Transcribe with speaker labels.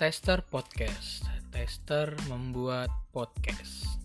Speaker 1: Tester Podcast. Tester membuat podcast.